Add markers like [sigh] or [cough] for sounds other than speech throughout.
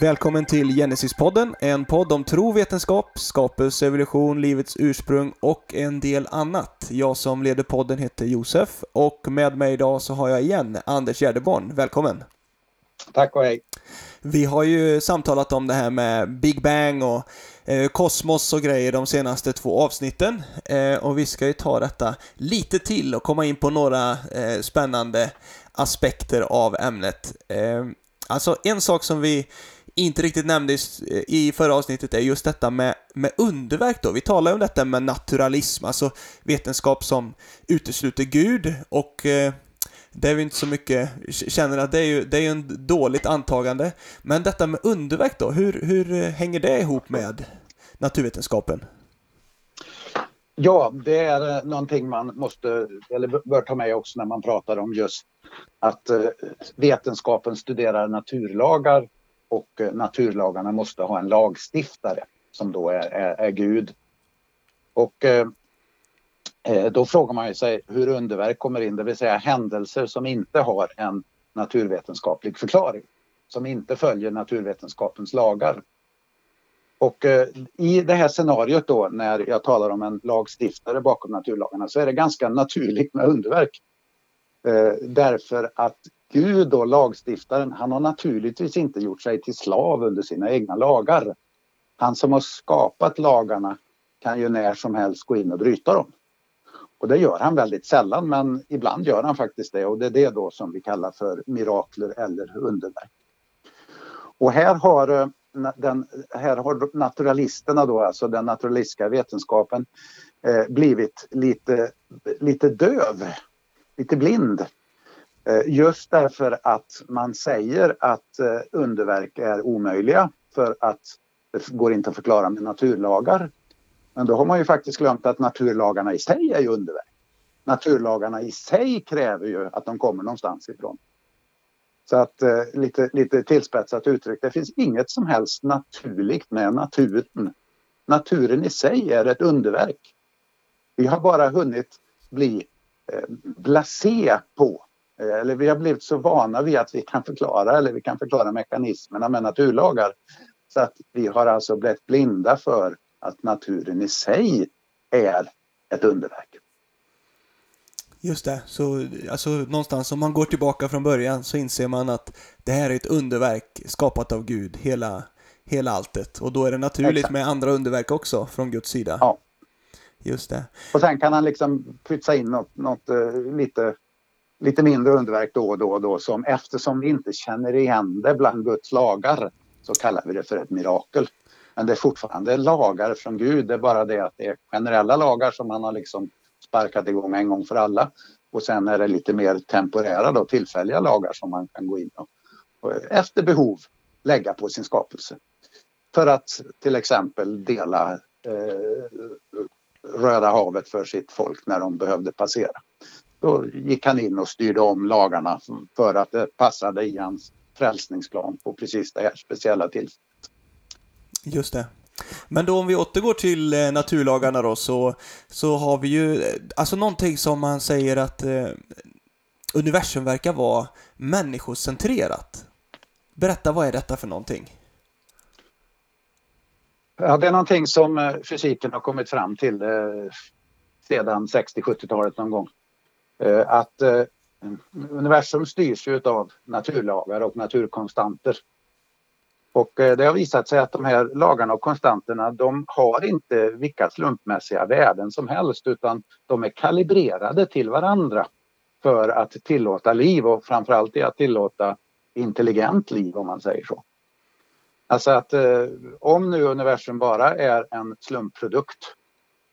Välkommen till Genesis-podden, en podd om tro, vetenskap, skapelse, evolution, livets ursprung och en del annat. Jag som leder podden heter Josef och med mig idag så har jag igen Anders Gärdeborn. Välkommen! Tack och hej! Vi har ju samtalat om det här med Big Bang och eh, kosmos och grejer de senaste två avsnitten. Eh, och vi ska ju ta detta lite till och komma in på några eh, spännande aspekter av ämnet. Alltså en sak som vi inte riktigt nämnde eh, i förra avsnittet är just detta med, med underverk då. Vi talar ju om detta med naturalism, alltså vetenskap som utesluter Gud och eh, det är vi inte så mycket, känner att det är ju, det är ju en dåligt antagande. Men detta med underverk då, hur, hur eh, hänger det ihop med naturvetenskapen? Ja, det är eh, någonting man måste, eller bör ta med också när man pratar om just att vetenskapen studerar naturlagar och eh, naturlagarna måste ha en lagstiftare som då är, är, är Gud. Och eh, eh då frågar man sig hur underverk kommer in, det vill säga händelser som inte har en naturvetenskaplig förklaring, som inte följer naturvetenskapens lagar. Och eh, i det här scenariot då när jag talar om en lagstiftare bakom naturlagarna så är det ganska naturligt med underverk. Eh, därför att Gud och lagstiftaren, han har naturligtvis inte gjort sig till slav under sina egna lagar. Han som har skapat lagarna kan ju när som helst gå in och bryta dem. Och det gör han väldigt sällan men ibland gör han faktiskt det och det är det då som vi kallar för mirakler eller underverk. Och här har, eh, den, här har naturalisterna då, alltså den naturalistiska vetenskapen, eh, blivit lite, lite döv, lite blind Eh, just därför att man säger att eh, underverk är omöjliga för att det går inte att förklara med naturlagar. Men då har man ju faktiskt glömt att naturlagarna i sig är ju underverk. Naturlagarna i sig kräver ju att de kommer någonstans ifrån. Så att eh, lite, lite tillspetsat uttryckt, det finns inget som helst naturligt med naturen. Naturen i sig är ett underverk. Vi har bara hunnit bli eh, blasé på eller vi har blivit så vana vid att vi kan förklara eller vi kan förklara mekanismerna med naturlagar. Så att vi har alltså blivit blinda för att naturen i sig är ett underverk. Just det, så alltså någonstans om man går tillbaka från början så inser man att det här är ett underverk skapat av Gud, hela, hela alltet. Och då är det naturligt Exakt. med andra underverk också från Guds sida. Ja. Just det. Och sen kan han liksom pytsa in något, något uh, lite lite mindre underverk då och då och då som eftersom vi inte känner igen det bland Guds lagar så kallar vi det för ett mirakel. Men det är fortfarande lagar från Gud, det är bara det att det är generella lagar som han har liksom sparkat igång en gång för alla. Och sen är det lite mer temporära då, tillfälliga lagar som man kan gå in och, och efter behov lägga på sin skapelse. För att till exempel dela eh, Röda havet för sitt folk när de behövde passera. Då gick han in och styrde om lagarna för att det passade i hans frälsningsplan på precis det här speciella tillfället. Just det. Men då om vi återgår till eh, naturlagarna då så, så har vi ju, eh, alltså någonting som man säger att eh, universum verkar vara människocentrerat. Berätta, vad är detta för någonting? Ja, det är någonting som eh, fysiken har kommit fram till eh, sedan 60-70-talet någon gång. Eh, att eh, universum styrs ju av naturlagar och naturkonstanter. Och eh, det har visat sig att de här lagarna och konstanterna de har inte vilka slumpmässiga värden som helst utan de är kalibrerade till varandra för att tillåta liv och framförallt är att tillåta intelligent liv om man säger så. Alltså att eh, om nu universum bara är en slumpprodukt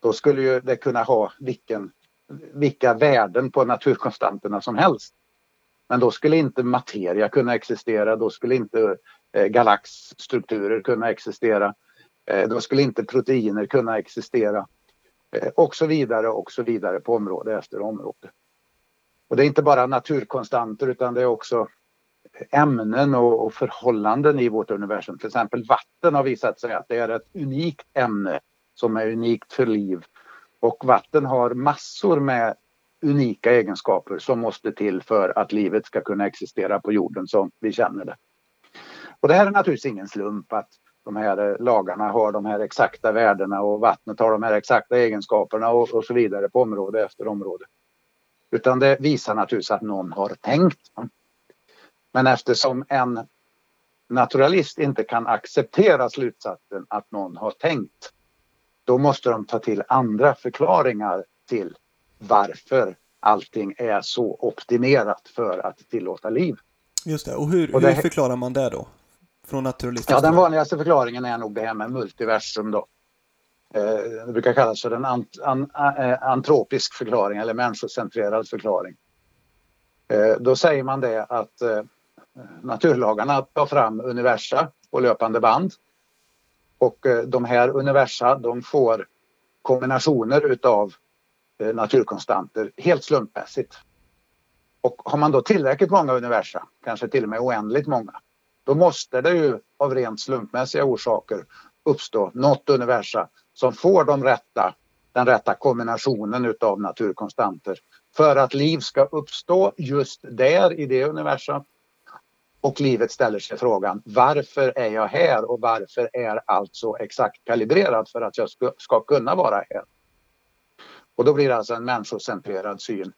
då skulle ju det kunna ha vilken vilka värden på naturkonstanterna som helst. Men då skulle inte materia kunna existera, då skulle inte eh, galaxstrukturer kunna existera. Eh, då skulle inte proteiner kunna existera. Eh, och så vidare och så vidare på område efter område. Och det är inte bara naturkonstanter utan det är också ämnen och, och förhållanden i vårt universum. Till exempel vatten har visat sig att det är ett unikt ämne som är unikt för liv och vatten har massor med unika egenskaper som måste till för att livet ska kunna existera på jorden som vi känner det. Och det här är naturligtvis ingen slump att de här lagarna har de här exakta värdena och vattnet har de här exakta egenskaperna och, och så vidare på område efter område. Utan det visar naturligtvis att någon har tänkt. Men eftersom en naturalist inte kan acceptera slutsatsen att någon har tänkt, då måste de ta till andra förklaringar till varför allting är så optimerat för att tillåta liv. Just det, och hur, och det, hur förklarar man det då? Från naturalistisk Ja, den vanligaste förklaringen är nog det här med multiversum då. Eh, det brukar kallas för en ant, an, eh, antropisk förklaring eller människocentrerad förklaring. Eh, då säger man det att naturlagarna tar fram universa på löpande band. Och eh, de här universa de får kombinationer utav eh, naturkonstanter helt slumpmässigt. Och har man då tillräckligt många universa, kanske till och med oändligt många, då måste det ju av rent slumpmässiga orsaker uppstå något universa som får de rätta, den rätta kombinationen utav naturkonstanter för att liv ska uppstå just där i det universum. Och livet ställer sig frågan varför är jag här och varför är allt så exakt kalibrerat för att jag ska, ska kunna vara här? Och då blir det alltså en människocentrerad syn.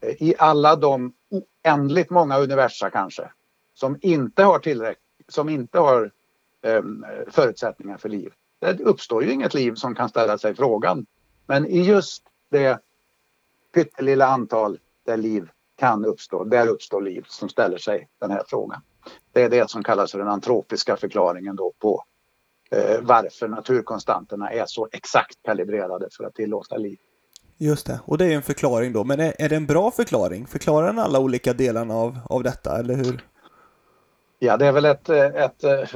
Eh, I alla de oändligt många universa kanske som inte har tillräckligt, som inte har um, förutsättningar för liv det uppstår ju inget liv som kan ställa sig frågan. Men i just det pyttelilla antal där liv kan uppstå, där uppstår liv som ställer sig den här frågan. Det är det som kallas för den antropiska förklaringen då på eh, varför naturkonstanterna är så exakt kalibrerade för att tillåta liv. Just det, och det är en förklaring då. Men är, är det en bra förklaring? Förklarar den alla olika delarna av, av detta, eller hur? Ja, det är väl ett, ett, ett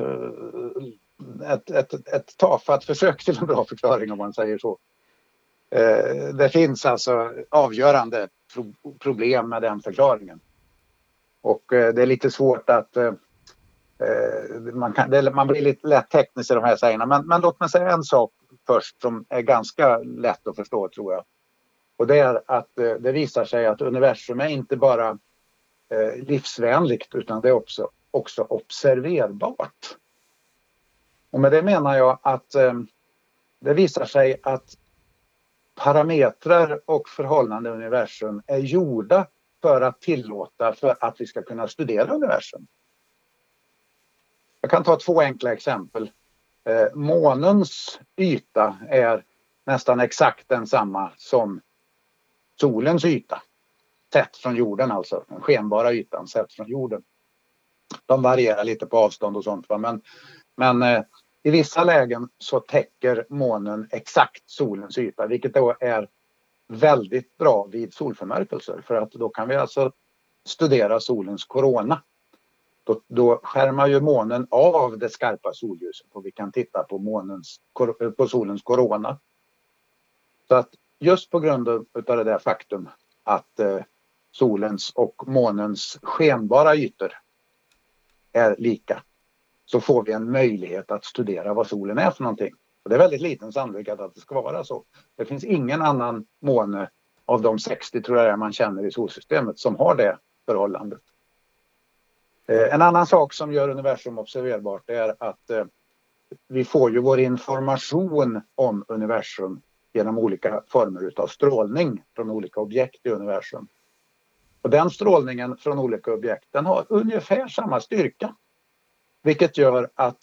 ett, ett, ett tafatt försök till en bra förklaring om man säger så. Eh, det finns alltså avgörande pro problem med den förklaringen. Och eh, det är lite svårt att... Eh, eh man, kan, det, man blir lite lätt teknisk i de här sägena. Men, men låt mig säga en sak först som är ganska lätt att förstå tror jag. Och det är att eh, det visar sig att universum är inte bara eh, livsvänligt utan det är också, också observerbart. Och med det menar jag att eh, det visar sig att parametrar och förhållanden i universum är gjorda för att tillåta för att vi ska kunna studera universum. Jag kan ta två enkla exempel. Eh, månens yta är nästan exakt densamma som solens yta. Sett från jorden alltså, den skenbara ytan sett från jorden. De varierar lite på avstånd och sånt va? men men eh, i vissa lägen så täcker månen exakt solens yta, vilket då är väldigt bra vid solförmörkelser för att då kan vi alltså studera solens korona. Då, då skärmar ju månen av det skarpa solljuset och vi kan titta på, månens, på solens korona. Så att just på grund av det där faktum att eh, solens och månens skenbara ytor är lika så får vi en möjlighet att studera vad solen är för någonting. Och det är väldigt liten sannolikhet att det ska vara så. Det finns ingen annan måne av de 60 tror jag man känner i solsystemet som har det förhållandet. Eh, en annan sak som gör universum observerbart är att eh, vi får ju vår information om universum genom olika former av strålning från olika objekt i universum. Och den strålningen från olika objekt den har ungefär samma styrka vilket gör att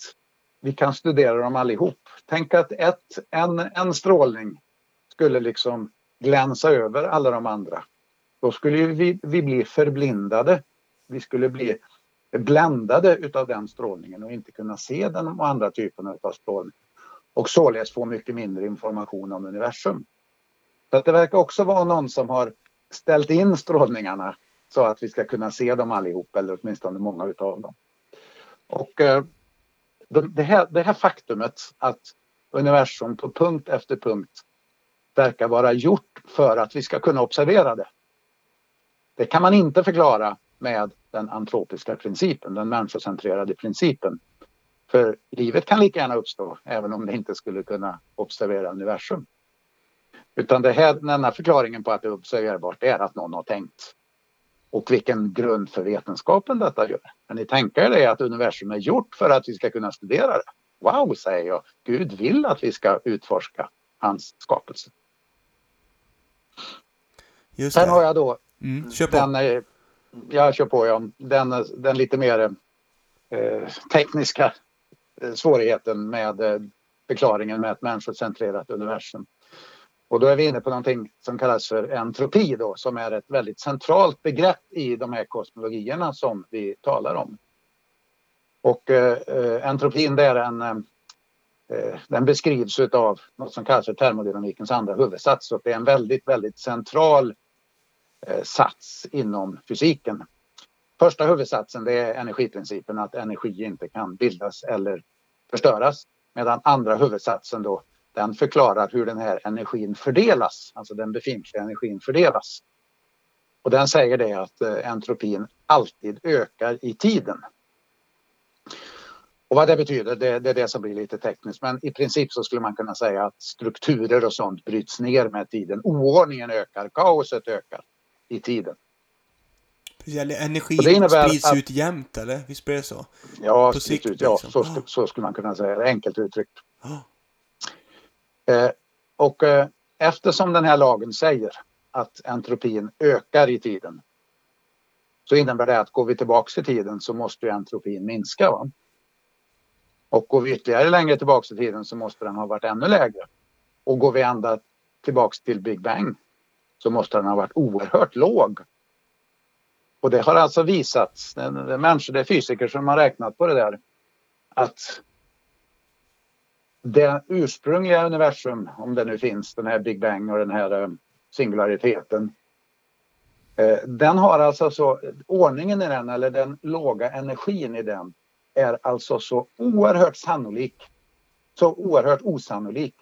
vi kan studera dem allihop. Tänk att ett, en, en strålning skulle liksom glänsa över alla de andra. Då skulle vi, vi bli förblindade. Vi skulle bli bländade utav den strålningen och inte kunna se den och andra typen av strålning. Och således få mycket mindre information om universum. Så att det verkar också vara någon som har ställt in strålningarna så att vi ska kunna se dem allihop eller åtminstone många utav dem. Och eh, det här, det här faktumet att universum på punkt efter punkt verkar vara gjort för att vi ska kunna observera det. Det kan man inte förklara med den antropiska principen, den människocentrerade principen. För livet kan lika gärna uppstå även om det inte skulle kunna observera universum. Utan det här, den enda förklaringen på att det är observerbart är att någon har tänkt och vilken grund för vetenskapen detta gör. Kan ni tänka er det att universum är gjort för att vi ska kunna studera det? Wow, säger jag. Gud vill att vi ska utforska hans skapelse. Just Sen har jag då mm, kör på. den, jag kör på, ja, den, den lite mer eh, tekniska eh, svårigheten med eh, förklaringen med ett människocentrerat universum. Och då är vi inne på någonting som kallas för entropi då, som är ett väldigt centralt begrepp i de här kosmologierna som vi talar om. Och eh, entropin det är en, eh, eh den beskrivs av något som kallas för termodynamikens andra huvudsats och det är en väldigt, väldigt central eh, sats inom fysiken. Första huvudsatsen det är energiprincipen, att energi inte kan bildas eller förstöras. Medan andra huvudsatsen då den förklarar hur den här energin fördelas, alltså den befintliga energin fördelas. Och den säger det att eh, entropin alltid ökar i tiden. Och vad det betyder, det, det, är det som blir lite tekniskt. Men i princip så skulle man kunna säga att strukturer och sånt bryts ner med tiden. Oordningen ökar, kaoset ökar i tiden. Energi sprids att, ut jämnt eller? Visst blir det så? Ja, På sikt, ut, ja liksom. så, så, skulle man kunna säga enkelt uttryckt. Oh. Eh, och eh, eftersom den här lagen säger att entropin ökar i tiden så innebär det att går vi tillbaks i tiden så måste entropin minska. Va? Och går vi ytterligare längre tillbaks i tiden så måste den ha varit ännu lägre. Och går vi ända tillbaks till Big Bang så måste den ha varit oerhört låg. Och det har alltså visats, det är människor, det är fysiker som har räknat på det där, att det ursprungliga universum, om det nu finns, den här Big Bang och den här eh, singulariteten. Eh, den har alltså så, ordningen i den eller den låga energin i den är alltså så oerhört sannolik. Så oerhört osannolik.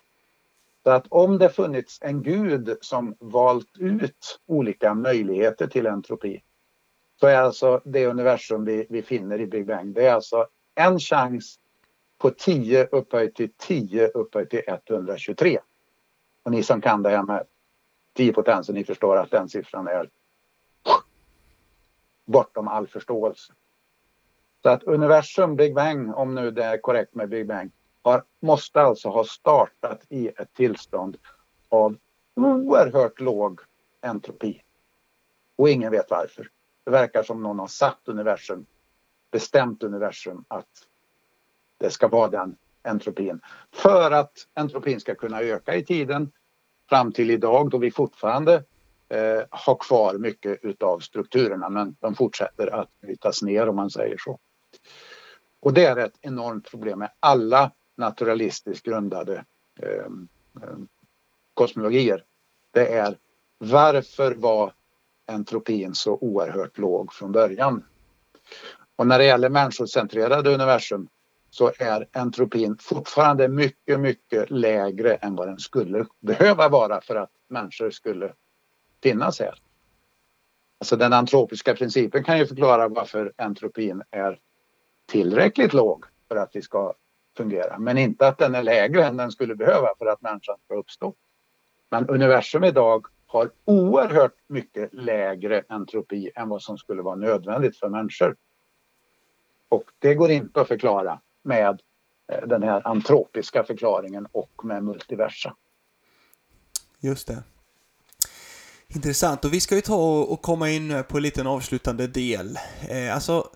Så att om det funnits en gud som valt ut olika möjligheter till entropi så är alltså det universum vi, vi finner i Big Bang, det är alltså en chans på 10 upphöjt till 10 upphöjt till 123. Och ni som kan det här med 10 potenser, ni förstår att den siffran är bortom all förståelse. Så att universum, Big Bang, om nu det är korrekt med Big Bang, har, måste alltså ha startat i ett tillstånd av oerhört låg entropi. Och ingen vet varför. Det verkar som någon har satt universum, bestämt universum att det ska vara den entropin. För att entropin ska kunna öka i tiden fram till idag då vi fortfarande eh, har kvar mycket utav strukturerna men de fortsätter att brytas ner om man säger så. Och det är ett enormt problem med alla naturalistiskt grundade eh, eh, kosmologier. Det är varför var entropin så oerhört låg från början? Och när det gäller människocentrerade universum så är entropin fortfarande mycket, mycket lägre än vad den skulle behöva vara för att människor skulle finnas här. Alltså den antropiska principen kan ju förklara varför entropin är tillräckligt låg för att vi ska fungera, men inte att den är lägre än den skulle behöva för att människan ska uppstå. Men universum idag har oerhört mycket lägre entropi än vad som skulle vara nödvändigt för människor. Och det går inte att förklara med eh, den här antropiska förklaringen och med multiversa. Just det. Intressant. Och vi ska ju ta och komma in på en liten avslutande del. Eh, alltså,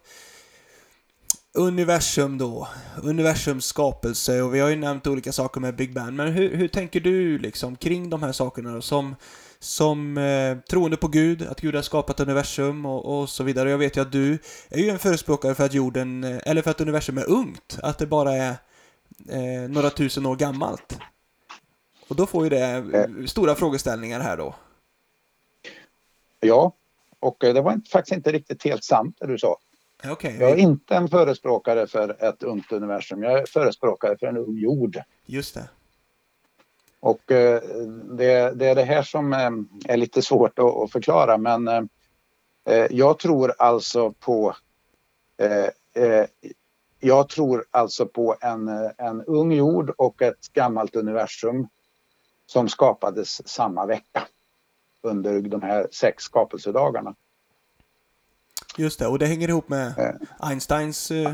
universum då. Universums skapelse och vi har ju nämnt olika saker med Big Bang. Men hur, hur tänker du liksom kring de här sakerna då? Som, som eh, troende på Gud, att Gud har skapat universum och, och, så vidare. Jag vet ju att du är ju en förespråkare för att jorden, eh, eller för att universum är ungt, att det bara är eh, några tusen år gammalt. Och då får ju det eh. stora frågeställningar här då. Ja, och eh, det var faktiskt inte riktigt helt sant det du sa. Okay. Jag är inte en förespråkare för ett ungt universum. Jag är förespråkare för en ung jord. Just det. Och eh, det, det, är det här som eh, är lite svårt att, förklara men eh, jag tror alltså på jag tror alltså på en, en ung jord och ett gammalt universum som skapades samma vecka under de här sex skapelsedagarna. Just det, och det hänger ihop med. Einsteins eh,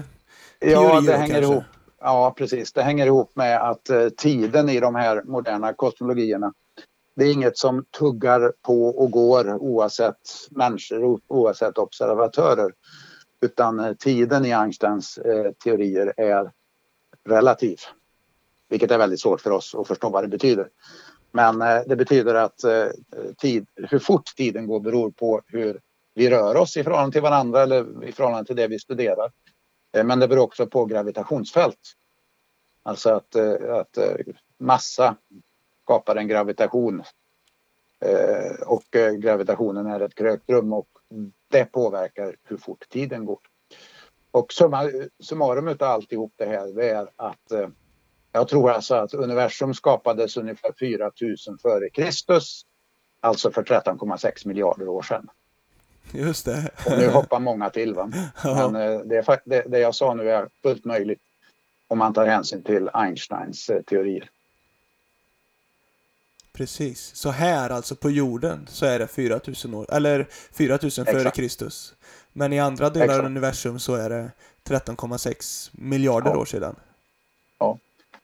Ja, det hänger kanske. ihop. Ja, precis. Det hänger ihop med att eh, tiden i de här moderna kosmologierna det är inget som tuggar på och går oavsett människor, oavsett observatörer. Utan eh, tiden i Einsteins eh, teorier är relativ. Vilket är väldigt svårt för oss att förstå vad det betyder. Men eh, det betyder att eh, tid, hur fort tiden går beror på hur vi rör oss i förhållande till varandra eller i förhållande till det vi studerar. Eh, men det beror också på gravitationsfält. Alltså att, eh, att eh, massa skapar en gravitation. Och gravitationen är ett krökt rum och det påverkar hur fort tiden går. Och summa, summarum av alltihop det här det är att jag tror alltså att universum skapades ungefär 4000 före Kristus. Alltså för 13,6 miljarder år sedan. Just det. Och nu hoppar många till. Va? [laughs] Ja. Men eh, det, är, det, det jag sa nu är fullt möjligt om man tar hänsyn till Einsteins eh, teorier. Precis. Så här alltså på jorden så är det 4000 år, eller 4000 före Kristus. Men i andra delar Exakt. av universum så är det 13,6 miljarder ja. år sedan. Ja.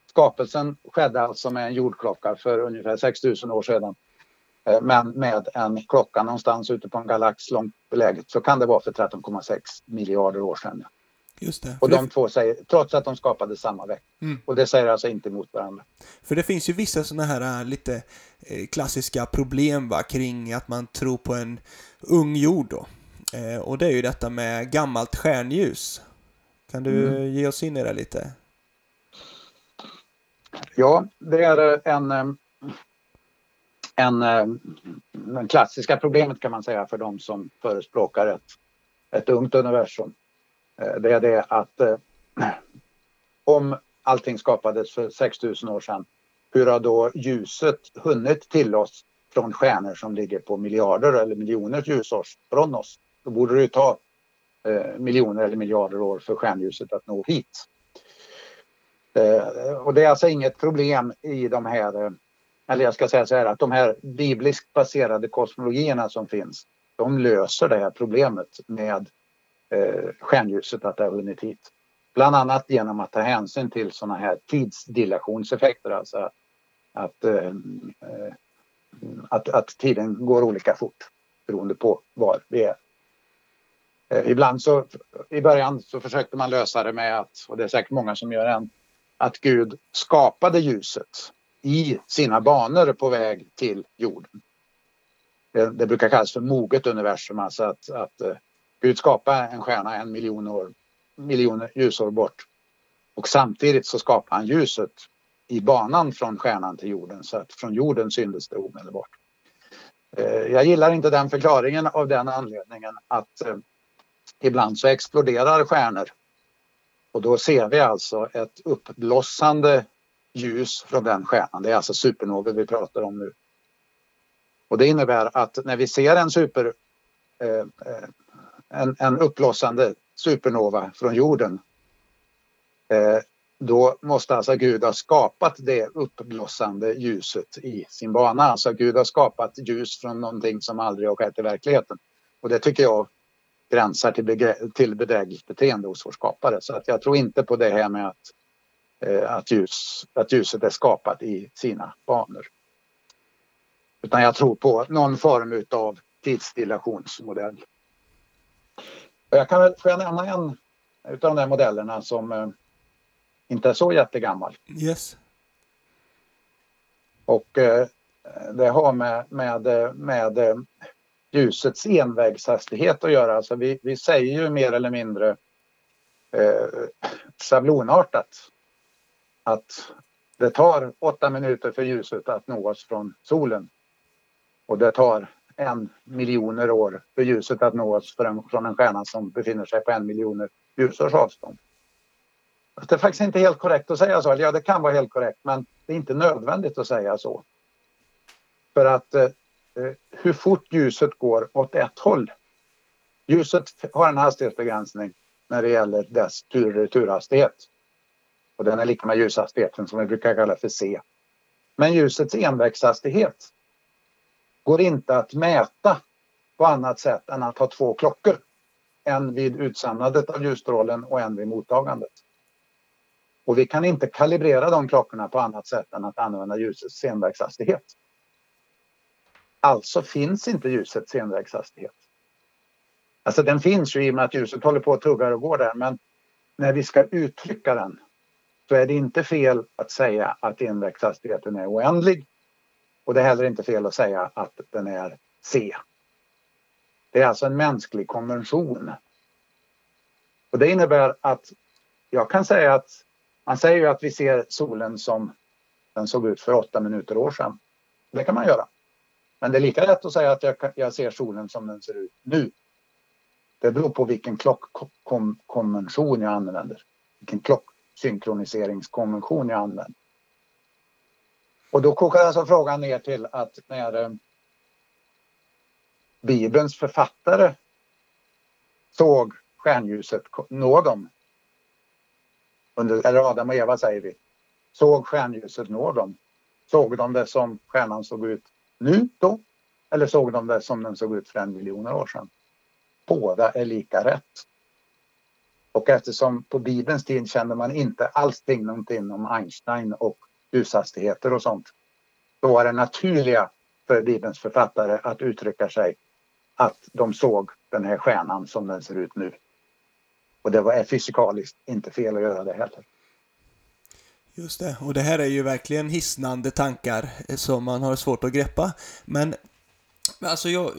Skapelsen skedde alltså med en jordklocka för ungefär 6000 år sedan. Eh, men med en klocka någonstans ute på en galax långt beläget så kan det vara för 13,6 miljarder år sedan. Just det. Och de det... två säger, trots att de skapade samma vecka. Mm. Och det säger alltså inte emot varandra. För det finns ju vissa sådana här äh, lite eh, klassiska problem va, kring att man tror på en ung jord då. Eh, och det är ju detta med gammalt stjärnljus. Kan du mm. ge oss in i det lite? Ja, det är en en, eh, en det klassiska problemet kan man säga för de som förespråkar ett, ett ungt universum. Eh, det är det att eh, om allting skapades för 6000 år sedan, hur har då ljuset hunnit till oss från stjärnor som ligger på miljarder eller miljoner ljusår från oss? Då borde det ju ta eh, miljoner eller miljarder år för stjärnljuset att nå hit. Eh, och det är alltså inget problem i de här eller jag ska säga så här att de här bibliskt baserade kosmologierna som finns, de löser det här problemet med eh, stjärnljuset att det har hunnit hit. Bland annat genom att ta hänsyn till sådana här tidsdilationseffekter, alltså att, eh, eh, att, att tiden går olika fort beroende på var vi är. Eh, ibland så, i början så försökte man lösa det med att, och det är säkert många som gör än, att Gud skapade ljuset i sina banor på väg till jorden. Det, det brukar kallas för moget universum, alltså att, att uh, Gud skapar en stjärna en miljon år, miljoner ljusår bort. Och samtidigt så skapar han ljuset i banan från stjärnan till jorden så att från jorden syntes det omedelbart. Uh, jag gillar inte den förklaringen av den anledningen att uh, ibland så exploderar stjärnor och då ser vi alltså ett uppblossande ljus från den stjärnan. Det är alltså supernovor vi pratar om nu. Och det innebär att när vi ser en super eh, eh, en, en uppblossande supernova från jorden eh, då måste alltså Gud ha skapat det uppblossande ljuset i sin bana. Alltså Gud har skapat ljus från någonting som aldrig har skett i verkligheten. Och det tycker jag gränsar till, till bedrägligt beteende hos vår skapare. Så att jag tror inte på det här med att att, ljus, att ljuset är skapat i sina banor. Utan jag tror på någon form av tidsdilationsmodell. Jag kan väl, får jag nämna en av de där modellerna som eh, inte är så jättegammal. Yes. Och eh, det har med, med, med eh, ljusets envägshastighet att göra. Alltså vi, vi säger ju mer eller mindre eh, schablonartat att det tar åtta minuter för ljuset att nå oss från solen. Och det tar en miljoner år för ljuset att nå oss från en stjärna som befinner sig på en miljoner ljusårs avstånd. Det är faktiskt inte helt korrekt att säga så. Eller ja, det kan vara helt korrekt, men det är inte nödvändigt att säga så. För att eh, eh hur fort ljuset går åt ett håll. Ljuset har en hastighetsbegränsning när det gäller dess tur och den är lika med ljushastigheten som vi brukar kalla för C. Men ljusets envägshastighet går inte att mäta på annat sätt än att ha två klockor. En vid utsändandet av ljusstrålen och en vid mottagandet. Och vi kan inte kalibrera de klockorna på annat sätt än att använda ljusets envägshastighet. Alltså finns inte ljusets envägshastighet. Alltså den finns ju i och med att ljuset håller på att tugga och går där men när vi ska uttrycka den så är det inte fel att säga att indexhastigheten är oändlig. Och det är heller inte fel att säga att den är C. Det är alltså en mänsklig konvention. Och det innebär att jag kan säga att man säger ju att vi ser solen som den såg ut för åtta minuter år sedan. Det kan man göra. Men det är lika lätt att säga att jag, jag ser solen som den ser ut nu. Det beror på vilken klockkonvention jag använder. Vilken synkroniseringskonvention jag använder. Och då kokar alltså frågan ner till att när eh, Bibelns författare såg stjärnljuset nå dem. Under, eller Adam och Eva säger vi. Såg stjärnljuset nå dem. Såg de det som stjärnan såg ut nu då? Eller såg de det som den såg ut för en miljoner år sedan? Båda är lika rätt. Och eftersom på Bibelns tid kände man inte alls till någonting om Einstein och ljushastigheter och sånt. Då var det naturliga för Bibelns författare att uttrycka sig att de såg den här stjärnan som den ser ut nu. Och det var fysikaliskt inte fel att göra det heller. Just det, och det här är ju verkligen hisnande tankar som man har svårt att greppa. Men Alltså jag,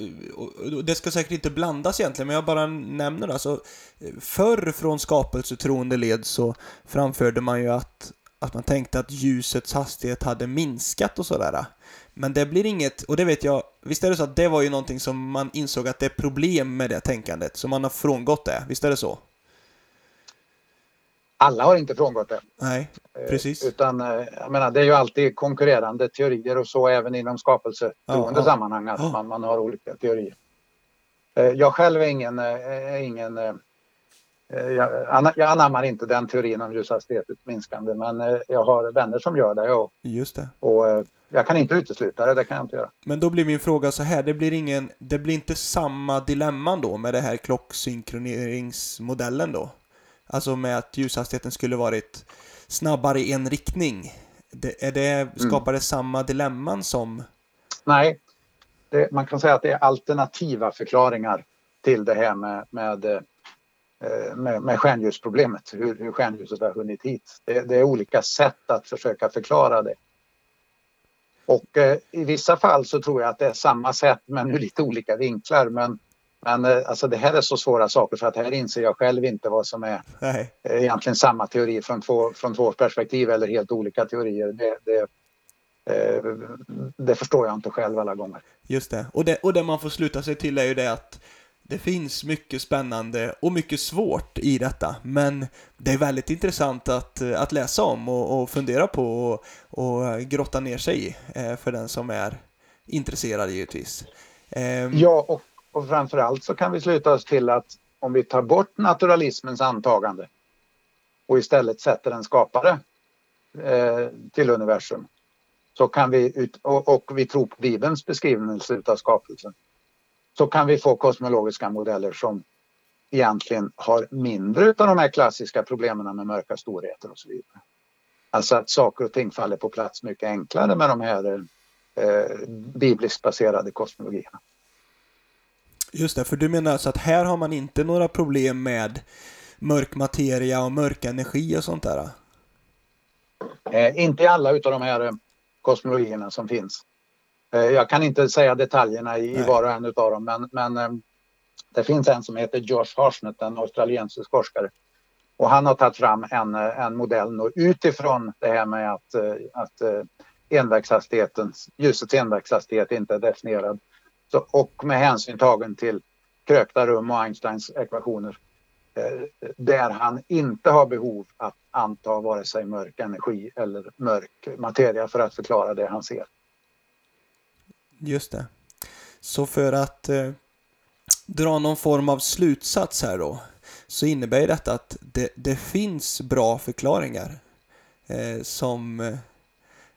det ska säkert inte blandas egentligen, men jag bara nämner det. Alltså, förr från skapelsetroende led så framförde man ju att, att man tänkte att ljusets hastighet hade minskat och sådär. Men det blir inget, och det vet jag, visst är det så att det var ju någonting som man insåg att det är problem med det tänkandet, så man har frångått det, visst är det så? Alla har inte frångått det. Nej, precis. Eh, utan, eh, jag menar, det är ju alltid konkurrerande teorier och så även inom skapelsetroende ja, sammanhang att ja. man, man har olika teorier. Eh, jag själv är ingen, är ingen jag, jag anammar inte den teorin om ljushastighetens minskande men jag har vänner som gör det. Och, Just det. Och jag kan inte utesluta det, det kan jag inte göra. Men då blir min fråga så här, det blir, ingen, det blir inte samma dilemman då med det här klocksynkroneringsmodellen då? Alltså med att ljushastigheten skulle varit snabbare i en riktning. Det, är det, mm. skapar det samma dilemman som... Nej, det, man kan säga att det är alternativa förklaringar till det här med, med, eh, med, med stjärnljusproblemet, hur, hur stjärnljuset har hunnit hit. Det, det, är olika sätt att försöka förklara det. Och eh, i vissa fall så tror jag att det är samma sätt men ur lite olika vinklar. Men men eh, alltså det här är så svåra saker för att här inser jag själv inte vad som är Nej. Eh, egentligen samma teori från två, från två perspektiv eller helt olika teorier. Det, det, eh, det förstår jag inte själv alla gånger. Just det. Och, det. och det man får sluta sig till är ju det att det finns mycket spännande och mycket svårt i detta, men det är väldigt intressant att, att läsa om och, och fundera på och, och grotta ner sig i för den som är intresserad givetvis. Ehm, ja, och och framförallt så kan vi sluta oss till att om vi tar bort naturalismens antagande och istället sätter en skapare eh, till universum så kan vi, ut, och, och, vi tror på Bibelns beskrivning av skapelsen så kan vi få kosmologiska modeller som egentligen har mindre av de här klassiska problemen med mörka storheter och så vidare. Alltså att saker och ting faller på plats mycket enklare med de här eh, bibliskt baserade kosmologierna. Just det, för du menar alltså att här har man inte några problem med mörk materia och mörk energi och sånt där? Eh, inte i alla utav de här eh, kosmologierna som finns. Eh, jag kan inte säga detaljerna i, i var och en utav dem men, men eh, det finns en som heter Josh Harsnett, en australiensisk forskare. Och han har tagit fram en, eh, en modell nu, utifrån det här med att, eh, att envägshastigheten, ljusets envägshastighet inte är definierad så, och med hänsyn tagen till krökta rum och Einsteins ekvationer eh, där han inte har behov att anta vare sig mörk energi eller mörk materia för att förklara det han ser. Just det. Så för att eh, dra någon form av slutsats här då så innebär detta att det, det finns bra förklaringar eh, som, eh,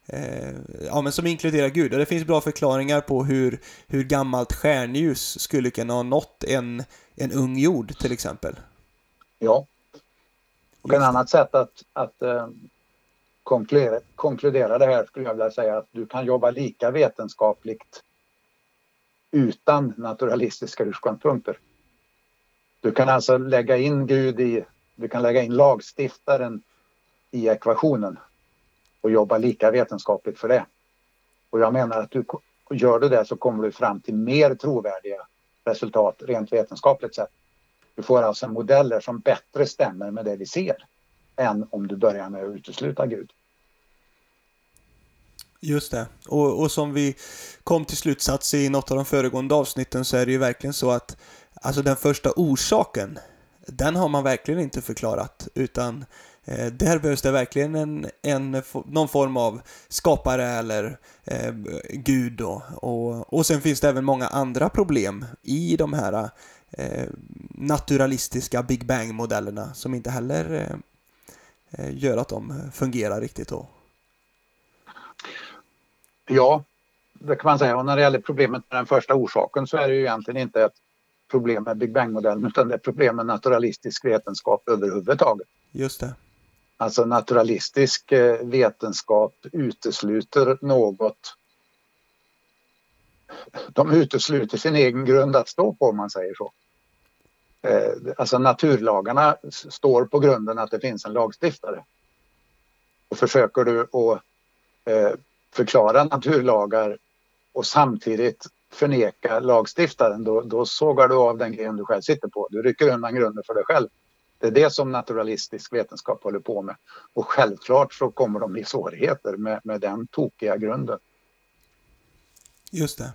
eh, ja, men som inkluderar Gud. Och det finns bra förklaringar på hur, hur gammalt stjärnljus skulle kunna ha nått en, en ung jord till exempel. Ja. Och ett annat sätt att, att eh, konkludera, konkludera det här skulle jag vilja säga att du kan jobba lika vetenskapligt utan naturalistiska utgångspunkter. Du kan alltså lägga in Gud i, du kan lägga in lagstiftaren i ekvationen och jobba lika vetenskapligt för det. Och jag menar att du gör du det så kommer du fram till mer trovärdiga resultat rent vetenskapligt sett. Du får alltså modeller som bättre stämmer med det vi ser än om du börjar med att utesluta Gud. Just det. Och, och som vi kom till slutsats i något av de föregående avsnitten så är det ju verkligen så att alltså den första orsaken, den har man verkligen inte förklarat utan där behövs det verkligen en, en, någon form av skapare eller eh, gud då. Och, och sen finns det även många andra problem i de här eh, naturalistiska Big Bang-modellerna som inte heller eh, eh gör att de fungerar riktigt då. Ja, det kan man säga. Och när det gäller problemet med den första orsaken så är det ju egentligen inte ett problem med Big Bang-modellen utan det är problem med naturalistisk vetenskap överhuvudtaget. Just det. Alltså naturalistisk eh, vetenskap utesluter något. De utesluter sin egen grund att stå på om man säger så. Eh, alltså naturlagarna står på grunden att det finns en lagstiftare. Och försöker du att eh, förklara naturlagar och samtidigt förneka lagstiftaren, då, då sågar du av den gren du själv sitter på. Du rycker undan grunden för dig själv. Det är det som naturalistisk vetenskap håller på med. Och självklart så kommer de i svårigheter med, med den tokiga grunden. Just det.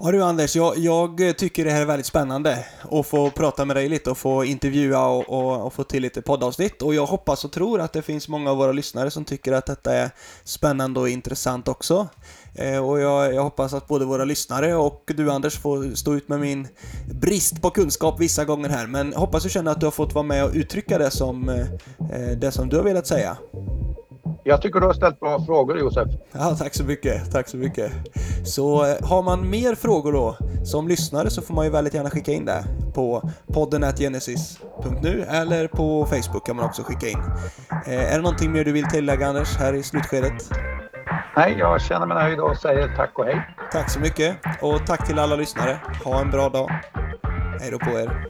Ja du Anders, jag, jag, tycker det här är väldigt spännande att få prata med dig lite och få intervjua och, och, och, få till lite poddavsnitt. Och jag hoppas och tror att det finns många av våra lyssnare som tycker att detta är spännande och intressant också. Eh, och jag, jag, hoppas att både våra lyssnare och du Anders får stå ut med min brist på kunskap vissa gånger här. Men hoppas du känner att du har fått vara med och uttrycka det som, eh, det som du har velat säga. Jag tycker du har ställt bra frågor Josef. Ja, tack så mycket. Tack så mycket. Så eh, har man mer frågor då som lyssnare så får man ju väldigt gärna skicka in det på podden.genesis.nu eller på Facebook kan man också skicka in. Eh, är det någonting mer du vill tillägga Anders här i slutskedet? Nej, jag känner mig nöjd och säger tack och hej. Tack så mycket och tack till alla lyssnare. Ha en bra dag. Hej då på er.